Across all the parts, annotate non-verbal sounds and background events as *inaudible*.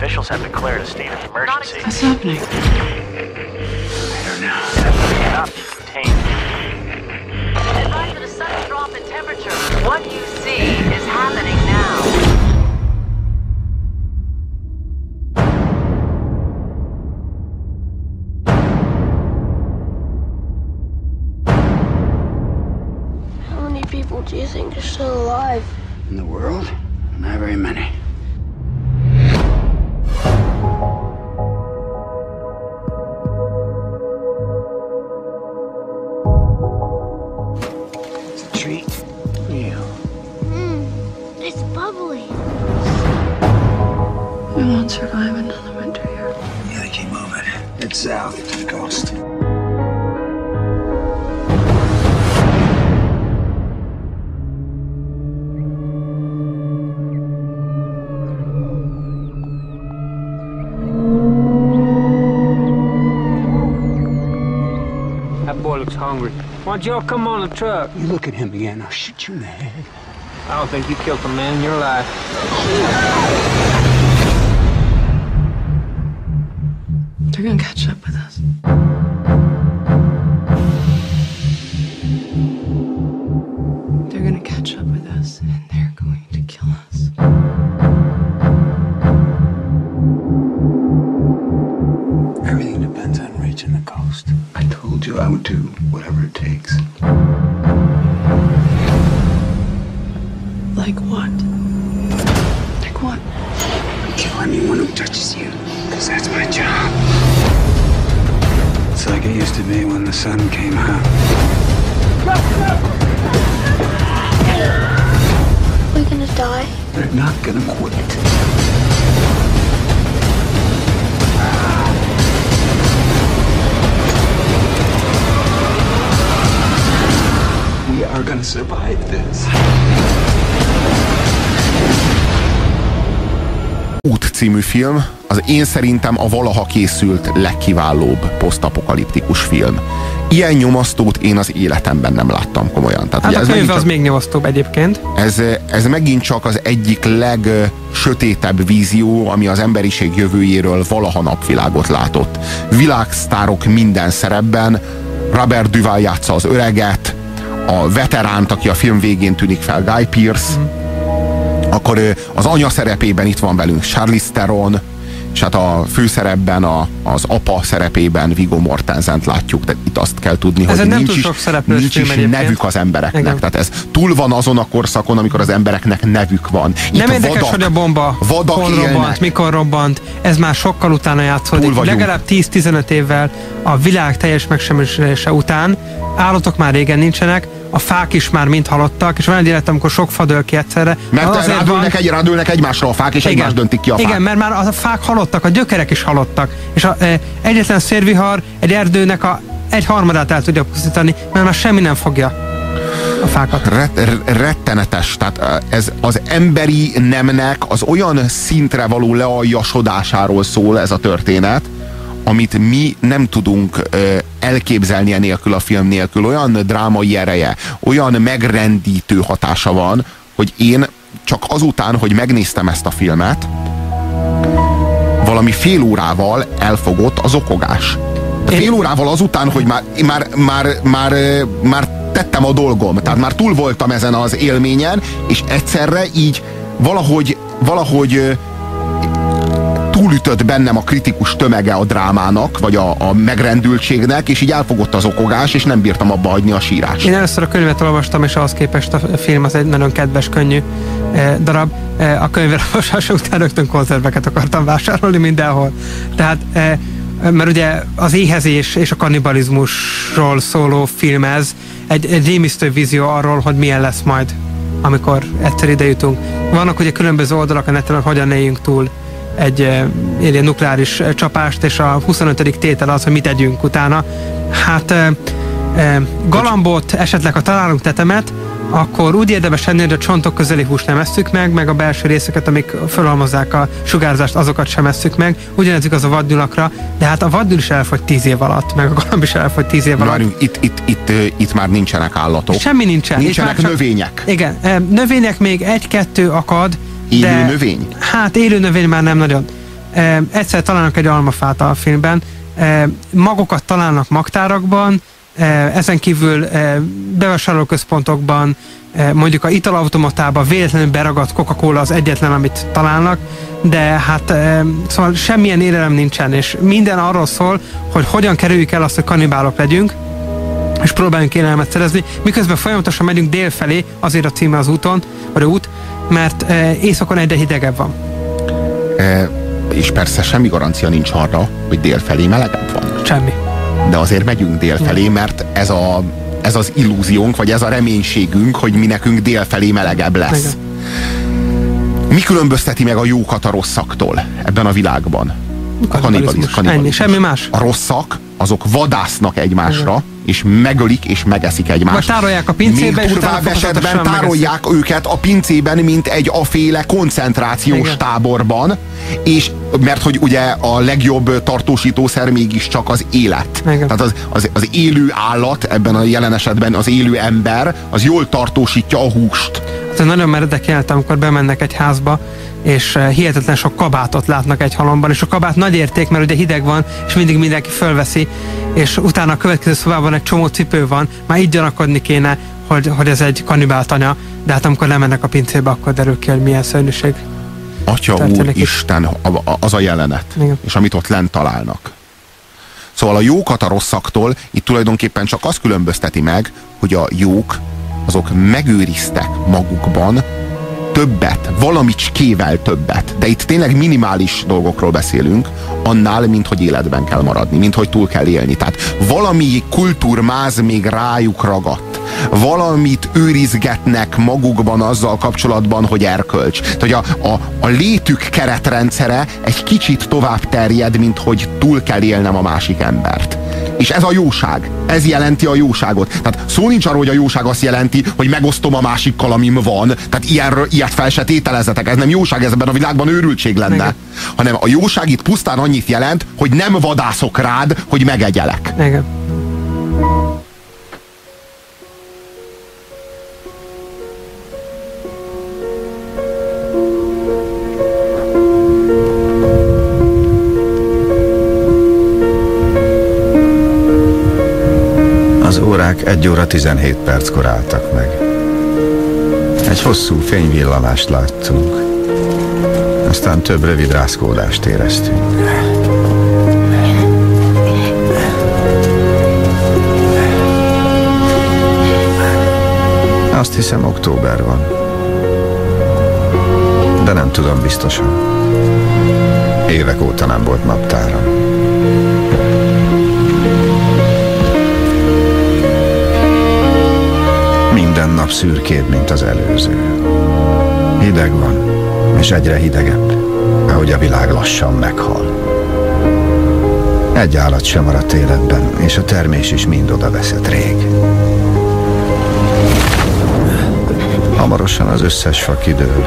Officials have declared a state of emergency. What's happening? There now. Cannot be contained. Advise of a sudden drop in temperature. What you see is happening now. How many people do you think are still alive? In the world? Not very many. Head south to the coast. That boy looks hungry. Why don't y'all come on the truck? You look at him again, I'll shoot you in the head. I don't think you killed a man in your life. They're gonna catch up with us. They're gonna catch up with us and they're going to kill us. Everything depends on reaching the coast. I told you I would do whatever it takes. Like what? Like what? Kill anyone who touches you, because that's my job. It's like it used to be when the sun came out. We're gonna die? They're not gonna quit. We are gonna survive this. Út című film az én szerintem a valaha készült legkiválóbb posztapokaliptikus film. Ilyen nyomasztót én az életemben nem láttam komolyan. Tehát, Hát ugye a ez, könyv megint az csak, még nyomasztóbb egyébként. ez, ez megint csak az egyik legsötétebb vízió, ami az emberiség jövőjéről valaha napvilágot látott. Világsztárok minden szerepben, Robert Duval játsza az öreget, a veteránt, aki a film végén tűnik fel, Guy Pearce, akkor az anya szerepében itt van velünk Charlize Theron, és hát a főszerepben, a, az apa szerepében Viggo Mortensent látjuk, tehát itt azt kell tudni, Ez hogy nem nincs is, nincs is egyébként. nevük az embereknek. Igen. Tehát ez túl van azon a korszakon, amikor az embereknek nevük van. Itt Nem érdekes, vadak, hogy a bomba vadak hol élnek. robbant, mikor robbant, ez már sokkal utána játszódik. Legalább 10-15 évvel a világ teljes megsemmisülése után állatok már régen nincsenek, a fák is már mind halottak, és van egy élet, amikor sok fa dől ki egyszerre. Mert Az azért rádőlnek, egy, rádőlnek egymásra a fák, és egymást döntik ki a fák. Igen, mert már a fák halottak, a gyökerek is halottak. És a, e, egyetlen szérvihar egy erdőnek a egy harmadát el tudja pusztítani, mert már semmi nem fogja a fákat. Ret, rettenetes, tehát ö, ez az emberi nemnek az olyan szintre való lealjasodásáról szól ez a történet, amit mi nem tudunk elképzelni enélkül a film nélkül. Olyan drámai ereje, olyan megrendítő hatása van, hogy én csak azután, hogy megnéztem ezt a filmet, valami fél órával elfogott az okogás. De fél órával azután, hogy már, már, már, már, már tettem a dolgom, tehát már túl voltam ezen az élményen, és egyszerre így valahogy, valahogy túlütött bennem a kritikus tömege a drámának, vagy a, a megrendültségnek, és így elfogott az okogás, és nem bírtam abba hagyni a sírást. Én először a könyvet olvastam, és ahhoz képest a film az egy nagyon kedves, könnyű eh, darab. Eh, a könyvelolvasása után rögtön konzerveket akartam vásárolni mindenhol. Tehát, eh, mert ugye az éhezés és a kannibalizmusról szóló film ez, egy, egy rémisztő vízió arról, hogy milyen lesz majd, amikor egyszer ide jutunk. Vannak ugye különböző oldalak a neten, hogy hogyan éljünk túl egy, eh, egy ilyen nukleáris eh, csapást, és a 25. tétel az, hogy mit tegyünk utána. Hát eh, galambot, esetleg ha találunk tetemet, akkor úgy érdemes enni, hogy a csontok közeli húst nem esszük meg, meg a belső részeket, amik felhalmozzák a sugárzást, azokat sem esszük meg. Ugyanez igaz a vadnyulakra, de hát a vadnyul is elfogy 10 év alatt, meg a galamb is elfogy 10 év alatt. Várjunk, itt, itt, itt, itt már nincsenek állatok. Semmi nincsen. Nincsenek csak- növények. Igen, növények még egy-kettő akad, Élő de, növény? Hát élő növény már nem nagyon. e, egyszer találnak egy almafát a filmben, e, magokat találnak magtárakban, e, ezen kívül e, bevásárlóközpontokban, e, mondjuk a italautomatába véletlenül beragadt Coca-Cola az egyetlen, amit találnak, de hát e, szóval semmilyen élelem nincsen, és minden arról szól, hogy hogyan kerüljük el azt, hogy kanibálok legyünk, és próbáljunk élelmet szerezni, miközben folyamatosan megyünk dél felé, azért a címe az úton, vagy a út, mert e, éjszakon egyre hidegebb van. E, és persze semmi garancia nincs arra, hogy dél felé melegebb van. Semmi. De azért megyünk dél felé, mert ez, a, ez az illúziónk, vagy ez a reménységünk, hogy mi nekünk dél felé melegebb lesz. Igen. Mi különbözteti meg a jókat a rosszaktól ebben a világban? A kanibalizmus. Ennyi, semmi más. A rosszak, azok vadásznak egymásra, Igen és megölik és megeszik egymást. Vagy tárolják a pincébe, Még durvább esetben tárolják megeszik. őket a pincében, mint egy aféle koncentrációs Igen. táborban, és mert hogy ugye a legjobb tartósítószer mégiscsak az élet. Igen. Tehát az, az, az élő állat, ebben a jelen esetben az élő ember, az jól tartósítja a húst. Ez nagyon meredek jelent, amikor bemennek egy házba, és eh, hihetetlen sok kabátot látnak egy halomban, és a kabát nagy érték, mert ugye hideg van, és mindig mindenki fölveszi, és utána a következő szobában egy csomó cipő van, már így gyanakodni kéne, hogy, hogy ez egy kanibáltanya, de hát amikor lemennek a pincébe, akkor derül ki, hogy milyen szörnyűség. Atya úr, Isten, az a jelenet, Igen. és amit ott lent találnak. Szóval a jókat a rosszaktól itt tulajdonképpen csak az különbözteti meg, hogy a jók azok megőriztek magukban többet, valamicskével többet, de itt tényleg minimális dolgokról beszélünk, annál, mint hogy életben kell maradni, mint hogy túl kell élni. Tehát valami kultúrmáz még rájuk ragadt. Valamit őrizgetnek magukban azzal kapcsolatban, hogy erkölcs. Tehát, hogy a, a, a létük keretrendszere egy kicsit tovább terjed, mint hogy túl kell élnem a másik embert. És ez a jóság. Ez jelenti a jóságot. Tehát szó nincs arról, hogy a jóság azt jelenti, hogy megosztom a másikkal, amim van. Tehát ilyenről, ilyet fel se tételezetek. Ez nem jóság, ez ebben a világban őrültség lenne. Igen. Hanem a jóság itt pusztán annyit jelent, hogy nem vadászok rád, hogy megegyelek. Igen. Órák 1 óra 17 perckor álltak meg. Egy hosszú fényvillanást láttunk. Aztán több rövid rászkódást éreztünk. Azt hiszem október van. De nem tudom biztosan. Évek óta nem volt naptáram. Minden nap szürkébb, mint az előző. Hideg van, és egyre hidegebb, ahogy a világ lassan meghal. Egy állat sem maradt életben, és a termés is mind oda veszett rég. Hamarosan az összes fa kidől,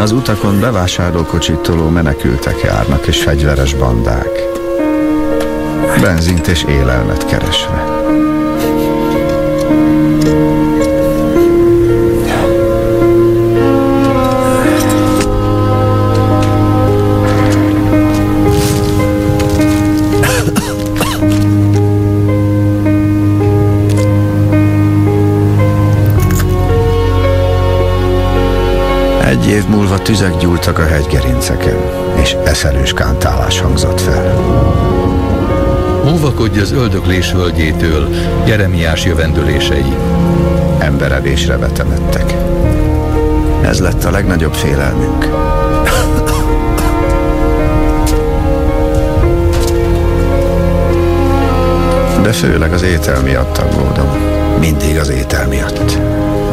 Az utakon bevásárlókocsitoló menekültek járnak és fegyveres bandák. Benzint és élelmet keresve. Év múlva tüzek gyúltak a hegygerinceken, és eszelős kántálás hangzott fel. Óvakodj az öldöklés völgyétől, Jeremiás jövendőlései. Emberevésre vetemedtek. Ez lett a legnagyobb félelmünk. De főleg az étel miatt aggódom. Mindig az étel miatt.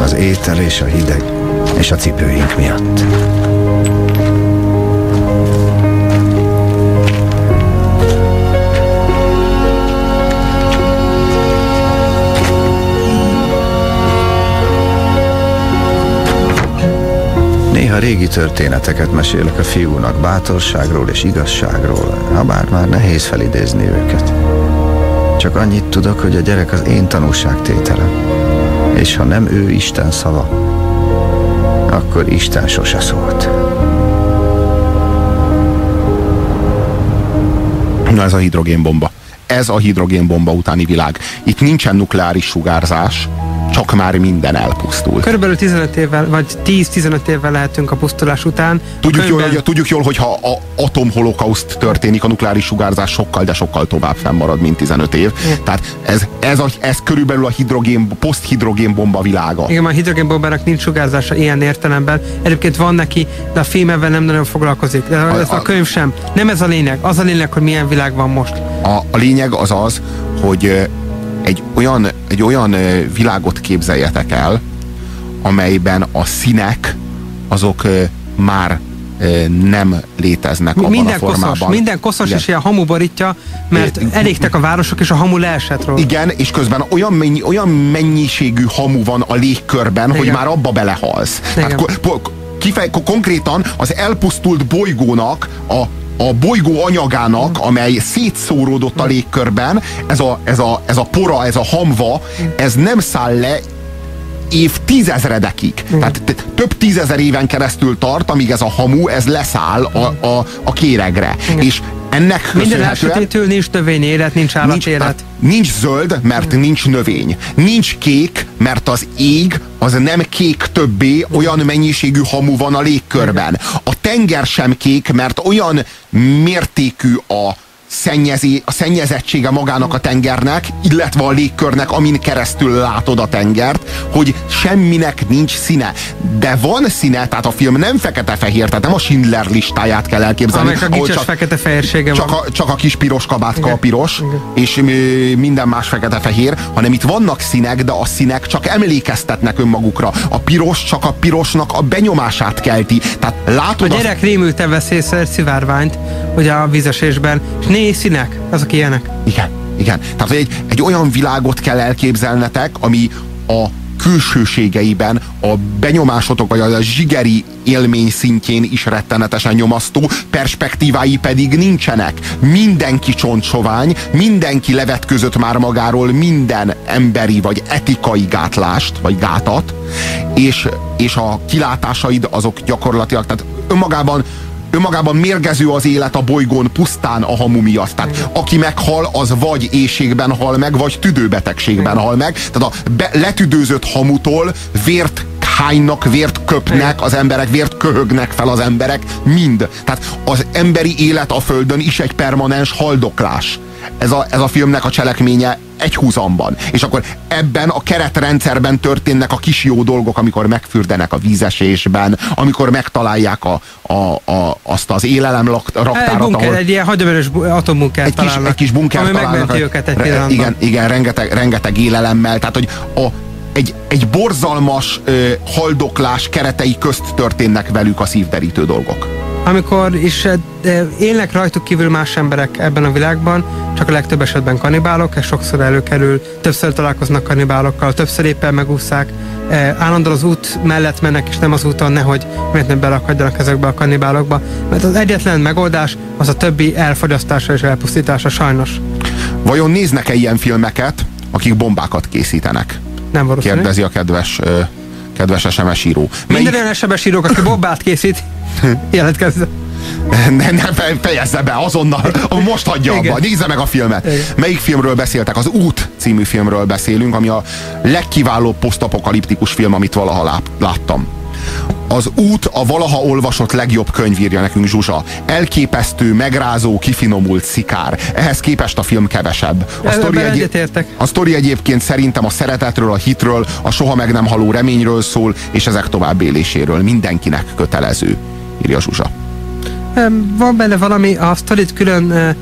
Az étel és a hideg és a cipőink miatt. Néha régi történeteket mesélek a fiúnak bátorságról és igazságról, ha bár már nehéz felidézni őket. Csak annyit tudok, hogy a gyerek az én tanúságtételem. És ha nem ő Isten szava, akkor Isten sose szólt. Na ez a hidrogénbomba. Ez a hidrogénbomba utáni világ. Itt nincsen nukleáris sugárzás, csak már minden elpusztul. Körülbelül 15 évvel, vagy 10-15 évvel lehetünk a pusztulás után. Tudjuk, könyvben... jól, hogy, tudjuk jól, hogyha a atomholokauszt történik, a nukleáris sugárzás sokkal, de sokkal tovább fennmarad, mint 15 év. Igen. Tehát ez, ez, a, ez körülbelül a hidrogén, poszt-hidrogén bomba világa. Igen, a hidrogénbombának nincs sugárzása ilyen értelemben. Egyébként van neki, de a film ebben nem nagyon foglalkozik. De ez a, a, a könyv sem. Nem ez a lényeg. Az a lényeg, hogy milyen világ van most. A, a lényeg az az, hogy egy olyan, egy olyan világot képzeljetek el, amelyben a színek azok már nem léteznek abban minden a formában. Koszos, minden koszos Igen. is ilyen hamu borítja, mert elégtek a városok, és a hamu leesett róla. Igen, és közben olyan, mennyi, olyan mennyiségű hamu van a légkörben, Igen. hogy már abba belehalsz. Igen. Tehát, kifej, konkrétan az elpusztult bolygónak a a bolygó anyagának, amely szétszóródott a légkörben, ez a, ez a, ez a pora, ez a hamva, ez nem száll le év tízezredekig. Mm. Tehát több tízezer éven keresztül tart, amíg ez a hamu, ez leszáll a, a, a kéregre. Mm. És ennek Minden elsötétül nincs növény élet, nincs állatélet. Nincs, nincs zöld, mert mm. nincs növény. Nincs kék, mert az ég az nem kék többé, olyan mennyiségű hamu van a légkörben. A tenger sem kék, mert olyan mértékű a szennyezi, a szennyezettsége magának a tengernek, illetve a légkörnek, amin keresztül látod a tengert, hogy semminek nincs színe. De van színe, tehát a film nem fekete-fehér, tehát nem a Schindler listáját kell elképzelni. Amelyek a gicses csak, fekete-fehérsége csak van. A, csak a kis piros kabátka Igen. a piros, Igen. és minden más fekete-fehér, hanem itt vannak színek, de a színek csak emlékeztetnek önmagukra. A piros csak a pirosnak a benyomását kelti. Tehát látod a gyerek azt... rémülten vesz észre szivárványt, hogy a vízesésben, és négy színek, azok ilyenek. Igen, igen. Tehát egy, egy olyan világot kell elképzelnetek, ami a külsőségeiben, a benyomásotok, vagy a zsigeri élmény szintjén is rettenetesen nyomasztó, perspektívái pedig nincsenek. Mindenki csontsovány, mindenki levetközött már magáról minden emberi vagy etikai gátlást, vagy gátat, és, és a kilátásaid azok gyakorlatilag, tehát önmagában önmagában mérgező az élet a bolygón pusztán a hamu miatt. Tehát aki meghal, az vagy éjségben hal meg, vagy tüdőbetegségben hal meg. Tehát a be, letüdőzött hamutól vért hánynak, vért köpnek az emberek, vért köhögnek fel az emberek, mind. Tehát az emberi élet a Földön is egy permanens haldoklás. Ez a, ez a filmnek a cselekménye egy húzamban. És akkor ebben a keretrendszerben történnek a kis jó dolgok, amikor megfürdenek a vízesésben, amikor megtalálják a, a, a, azt az élelem raktárat. Egy bunker, ahol, egy ilyen hagyományos atombunker egy kis, egy kis bunker ami megmenti őket egy re, Igen, igen rengeteg, rengeteg élelemmel. Tehát, hogy a, egy, egy borzalmas ö, haldoklás keretei közt történnek velük a szívderítő dolgok amikor is élnek rajtuk kívül más emberek ebben a világban, csak a legtöbb esetben kanibálok, ez sokszor előkerül, többször találkoznak kanibálokkal, többször éppen megúszák, állandóan az út mellett mennek, és nem az úton, nehogy miért nem belakadjanak ezekbe a kanibálokba, mert az egyetlen megoldás az a többi elfogyasztása és elpusztítása sajnos. Vajon néznek-e ilyen filmeket, akik bombákat készítenek? Nem valószínű. Kérdezi a kedves kedves SMS író. Minden olyan SMS írók, aki bombát készít, *laughs* jelentkezze. Ne, ne fejezze be, azonnal, most hagyja Igen. abba, nézze meg a filmet. Igen. Melyik filmről beszéltek? Az Út című filmről beszélünk, ami a legkiválóbb posztapokaliptikus film, amit valaha láttam. Az út a valaha olvasott legjobb könyv írja nekünk Zsuzsa. Elképesztő, megrázó, kifinomult szikár. Ehhez képest a film kevesebb. A sztori, egy... a sztori egyébként szerintem a szeretetről, a hitről, a soha meg nem haló reményről szól, és ezek tovább éléséről. Mindenkinek kötelező, írja Zsuzsa. Van benne valami, a sztorit külön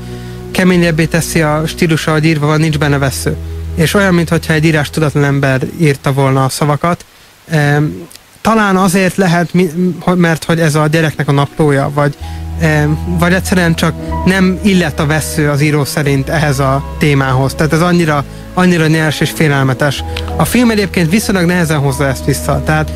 keményebbé teszi a stílusa, hogy írva van, nincs benne vesző. És olyan, mintha egy írás tudatlan ember írta volna a szavakat talán azért lehet, mert hogy ez a gyereknek a naplója, vagy, vagy egyszerűen csak nem illet a vesző az író szerint ehhez a témához. Tehát ez annyira, annyira nyers és félelmetes. A film egyébként viszonylag nehezen hozza ezt vissza. Tehát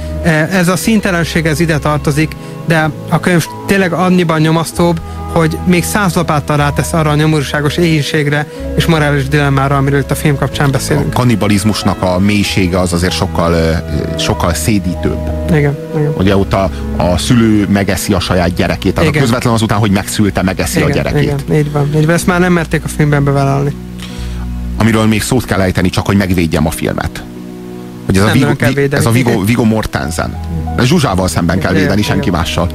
ez a színtelenség ez ide tartozik, de a könyv tényleg annyiban nyomasztóbb, hogy még száz lapáttal rátesz arra a nyomorúságos éhínségre és morális dilemmára, amiről itt a film kapcsán beszélünk. A kannibalizmusnak a mélysége az azért sokkal, sokkal szédítőbb. Igen, igen. Ugye ott a, a szülő megeszi a saját gyerekét, tehát a Igen. közvetlen azután, hogy megszülte, megeszi igen, a gyerekét. Igen, így van, így van. Ezt már nem merték a filmben bevállalni. Amiről még szót kell ejteni, csak hogy megvédjem a filmet. Hogy ez a Nem Vigo, kell védeni. ez a Vigo, Igen. Vigo Mortensen. Zsuzsával szemben kell Igen, védeni, igen. senki mással.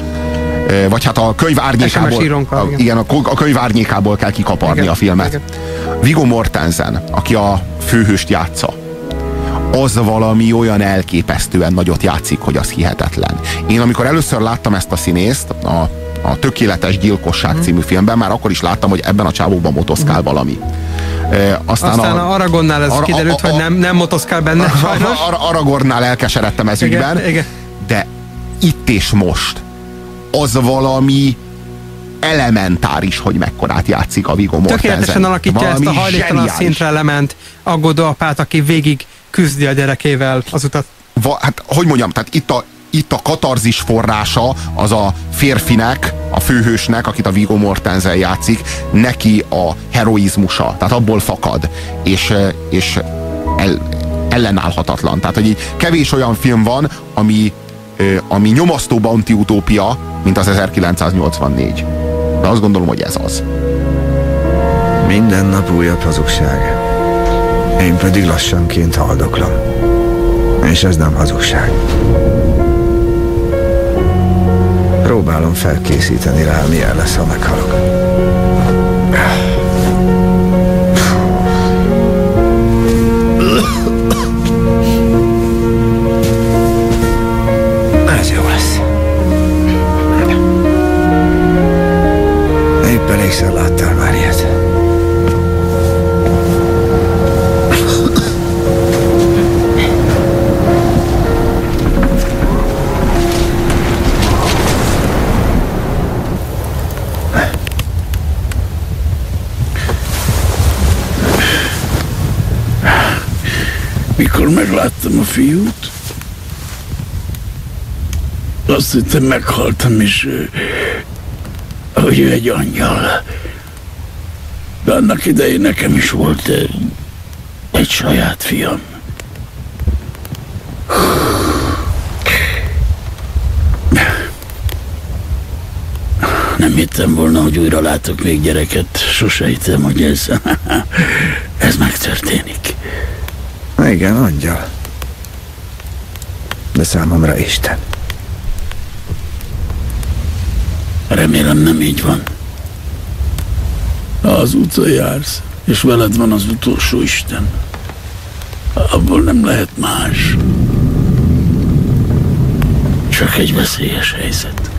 Vagy hát a könyv árnyékából, a, igen. a, a könyv árnyékából kell kikaparni Igen, a filmet. igen. Vigo Mortensen, aki a főhőst játsza, az valami olyan elképesztően nagyot játszik, hogy az hihetetlen. Én amikor először láttam ezt a színészt, a, a Tökéletes Gyilkosság Mhm. című filmben, már akkor is láttam, hogy ebben a csávóban motoszkál valami. E, aztán, Aztán a Aragonnál ez Ara- kiderült, a- a- hogy nem, nem motoszkál benne, *laughs* sajnos. Ar- Aragornnál elkeseredtem ez Igen, ügyben, igen. de itt és most az valami elementáris, hogy mekkorát játszik a Viggo Mortensen. Tökéletesen alakítja ezt a Valami hajléktalan zseniális. szintre lement aggódó apát, aki végig küzdi a gyerekével az utat. Va, hát, hogy mondjam, tehát itt a, itt a katarzis forrása az a férfinek, a főhősnek, akit a Viggo Mortensen játszik, neki a heroizmusa, tehát abból fakad, és, és el, ellenállhatatlan. Tehát, hogy így kevés olyan film van, ami, ami nyomasztóbb antiutópia, mint az 1984. De azt gondolom, hogy ez az. Minden nap újabb hazugság. Én pedig lassanként haldoklom. És ez nem hazugság. Próbálom felkészíteni rá, milyen lesz, ha meghalok. Mikor megláttam a fiút, azt hittem meghaltam, és hogy ő egy angyal. De annak idején nekem is volt egy saját fiam. Nem hittem volna, hogy újra látok még gyereket. Sose hittem, hogy ez, *laughs* ez megtörténik. Igen, angyal. De számomra Isten. Remélem nem így van. Ha az úton jársz, és veled van az utolsó Isten, abból nem lehet más. Csak egy veszélyes helyzet.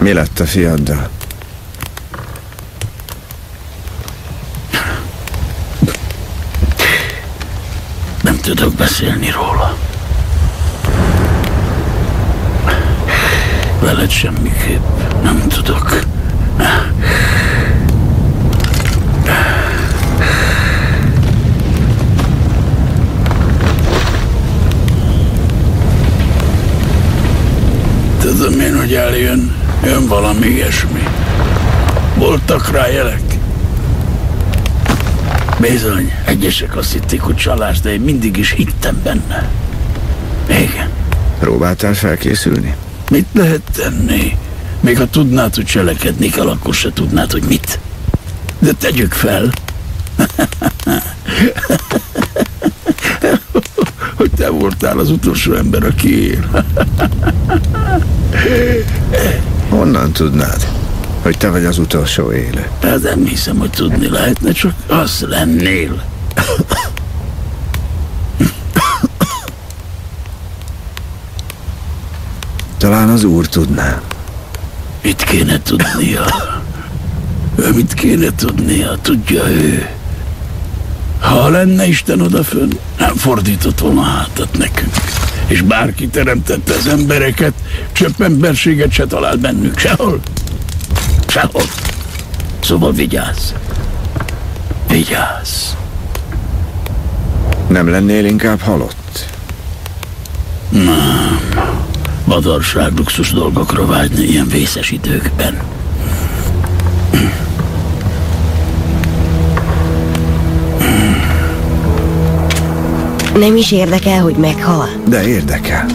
Mi lett a fiaddal? Tudok beszélni róla. Veled semmiképp nem tudok. Tudom én, hogy eljön, jön valami ilyesmi. Voltak rá jelek? Bizony, egyesek azt hitték, hogy csalás, de én mindig is hittem benne. Igen. Próbáltál felkészülni? Mit lehet tenni? Még ha tudnád, hogy cselekedni kell, akkor se tudnád, hogy mit. De tegyük fel. *laughs* hogy te voltál az utolsó ember, aki él. Honnan tudnád, hogy te vagy az utolsó élő? Hát nem hiszem, hogy tudni lehetne, csak az lennél. Talán az úr tudná. Mit kéne tudnia? Ő mit kéne tudnia? Tudja ő. Ha lenne Isten odafönn, nem fordított volna hátat nekünk. És bárki teremtette az embereket, csöpp emberséget se talált bennük. Sehol. Sehol. Szóval vigyázz. Vigyázz. Nem lennél inkább halott? Nem. Badarság luxus dolgokra vágyni ilyen vészes időkben. Nem is érdekel, hogy meghal. De érdekel.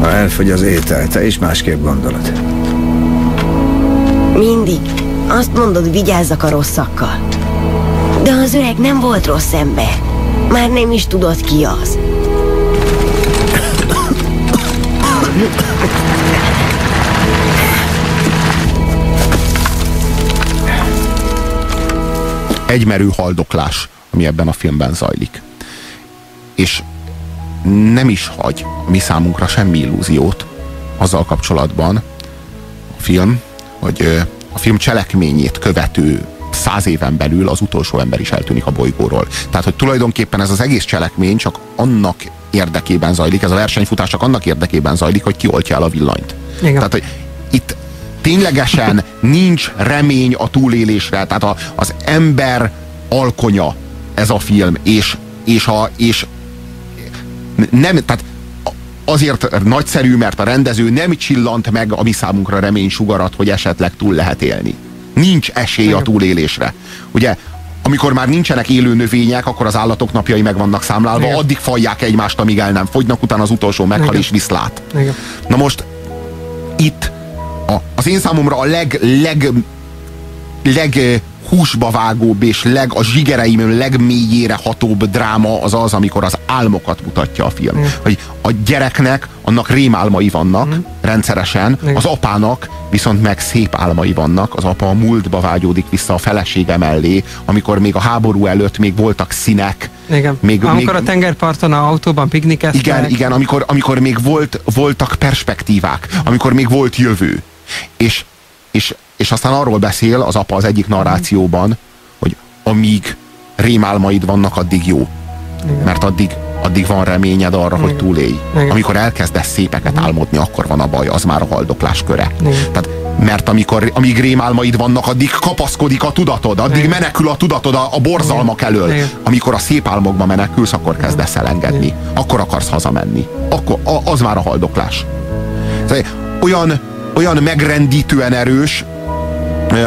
Ha elfogy az étel, te is másképp gondolod. Mindig. Azt mondod, vigyázzak a rosszakkal. De az öreg nem volt rossz ember. Már nem is tudod ki az. egymerő haldoklás, ami ebben a filmben zajlik. És nem is hagy mi számunkra semmi illúziót azzal kapcsolatban a film, hogy a film cselekményét követő száz éven belül az utolsó ember is eltűnik a bolygóról. Tehát, hogy tulajdonképpen ez az egész cselekmény csak annak érdekében zajlik, ez a versenyfutás csak annak érdekében zajlik, hogy kioltja el a villanyt. Igen. Tehát, hogy itt ténylegesen nincs remény a túlélésre, tehát a, az ember alkonya ez a film, és, és, a, és nem, tehát azért nagyszerű, mert a rendező nem csillant meg a mi számunkra reménysugarat, hogy esetleg túl lehet élni. Nincs esély a túlélésre. Ugye, amikor már nincsenek élő növények, akkor az állatok napjai meg vannak számlálva, Igen. addig falják egymást, amíg el nem fogynak, utána az utolsó meghal Igen. és viszlát. Igen. Na most itt a, az én számomra a leg, leg, leg húsba vágóbb és leg, a zsigereim legmélyére hatóbb dráma az az, amikor az álmokat mutatja a film. Mm. Hogy a gyereknek annak rémálmai vannak rendszeresen, Igen. az apának viszont meg szép álmai vannak. Az apa a múltba vágyódik vissza a felesége mellé, amikor még a háború előtt még voltak színek. Igen. Még, Amikor még, a tengerparton a autóban piknikeztek. igen, igen, amikor, amikor még volt, voltak perspektívák, amikor még volt jövő. És, és, és aztán arról beszél az apa az egyik narrációban, hogy amíg rémálmaid vannak, addig jó. Mert addig, addig van reményed arra, hogy túlélj. Igen. Amikor elkezdesz szépeket álmodni, akkor van a baj, az már a haldoklás köre. Igen. Tehát, mert amikor, amíg rémálmaid vannak, addig kapaszkodik a tudatod, addig Igen. menekül a tudatod a, a borzalmak elől. Igen. Amikor a szép álmokba menekülsz, akkor kezdesz elengedni. Akkor akarsz hazamenni. Akkor a, az már a haldoklás. Tehát Olyan, olyan megrendítően erős,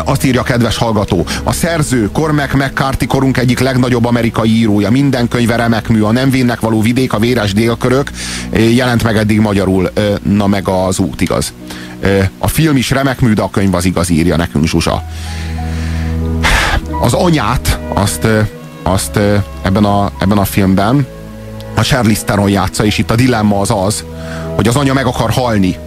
azt írja a kedves hallgató. A szerző Cormac McCarthy korunk egyik legnagyobb amerikai írója. Minden könyve remek mű. A nem vénnek való vidék, a véres délkörök jelent meg eddig magyarul. Na meg az út, igaz. A film is remek mű, de a könyv az igaz, írja nekünk Zsuzsa. Az anyát, azt, azt ebben, a, ebben a filmben a Charlize Theron játsza, és itt a dilemma az az, hogy az anya meg akar halni.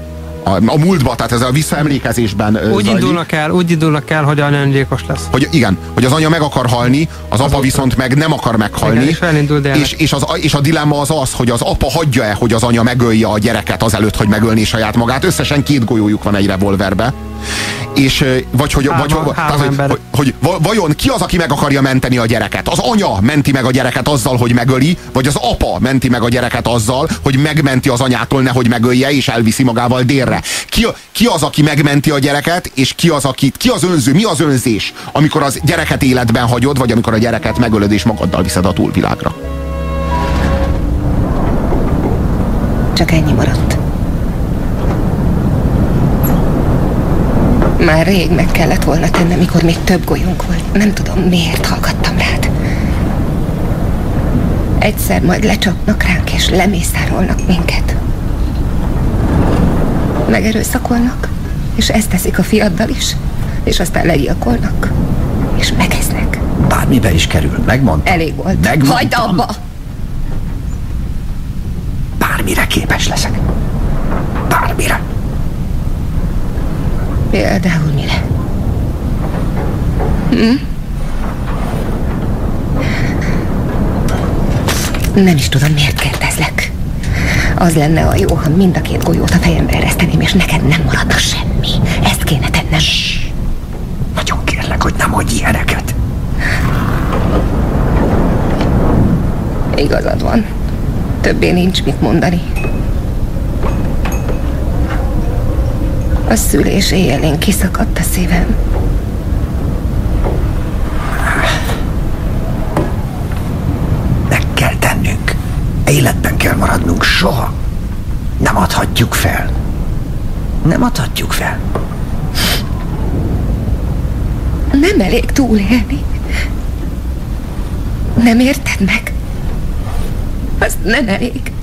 A, a múltba, tehát ez a visszaemlékezésben Úgy zajlik. indulnak el, úgy indulnak el, hogy anya öngyilkos lesz. Hogy igen, hogy az anya meg akar halni, az, apa viszont meg nem akar meghalni. Igen, és elindul és, és, az, és a dilemma az az, hogy az apa hagyja-e, hogy az anya megölje a gyereket azelőtt, hogy megölné saját magát. Összesen két golyójuk van egy revolverbe. És vagy hogy, Három- vagy, hogy, három tehát, hogy, hogy, hogy va- vajon ki az, aki meg akarja menteni a gyereket? Az anya menti meg a gyereket azzal, hogy megöli, vagy az apa menti meg a gyereket azzal, hogy megmenti az anyától, nehogy megölje, és elviszi magával délre. Ki, ki az, aki megmenti a gyereket, és ki az, aki, ki az önző, mi az önzés, amikor az gyereket életben hagyod, vagy amikor a gyereket megölöd, és magaddal viszed a túlvilágra? Csak ennyi maradt. Már rég meg kellett volna tennem, mikor még több golyónk volt. Nem tudom, miért hallgattam rád. Egyszer majd lecsapnak ránk, és lemészárolnak minket. Megerőszakolnak, és ezt teszik a fiaddal is. És aztán legyilkolnak, és megesznek. Bármibe is kerül, megmondtam. Elég volt. Megmondtam. Hagyd abba! Bármire képes leszek. Bármire. Például mire? Hm? Nem is tudom, miért kérdezlek. Az lenne a jó, ha mind a két golyót a fejembe ereszteném, és neked nem maradna semmi. Ezt kéne tennem. Nagyon kérlek, hogy nem mondj ilyeneket. Igazad van. Többé nincs mit mondani. A szülés éjjelén kiszakadt a szívem. Meg kell tennünk. Életben kell maradnunk soha. Nem adhatjuk fel. Nem adhatjuk fel. Nem elég túlélni. Nem érted meg? Az nem elég.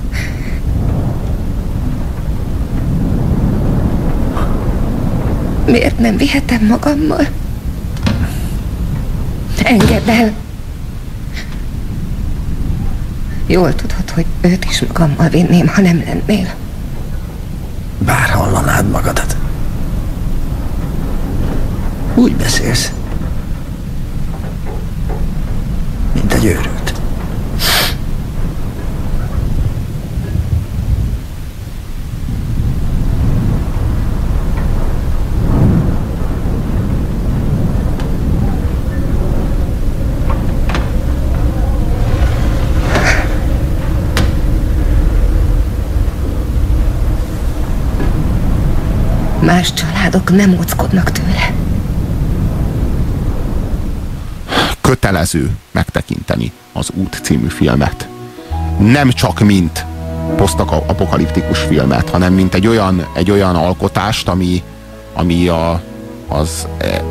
Miért nem vihetem magammal? Engedd el! Jól tudod, hogy őt is magammal vinném, ha nem lennél. Bár hallanád magadat. Úgy beszélsz. Mint egy őrült. Más családok nem óckodnak tőle. kötelező megtekinteni az Út című filmet. Nem csak mint posztapokaliptikus filmet, hanem mint egy olyan, egy olyan alkotást, ami, ami a, az, e,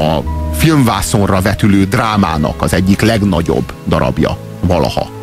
a filmvászonra vetülő drámának az egyik legnagyobb darabja valaha.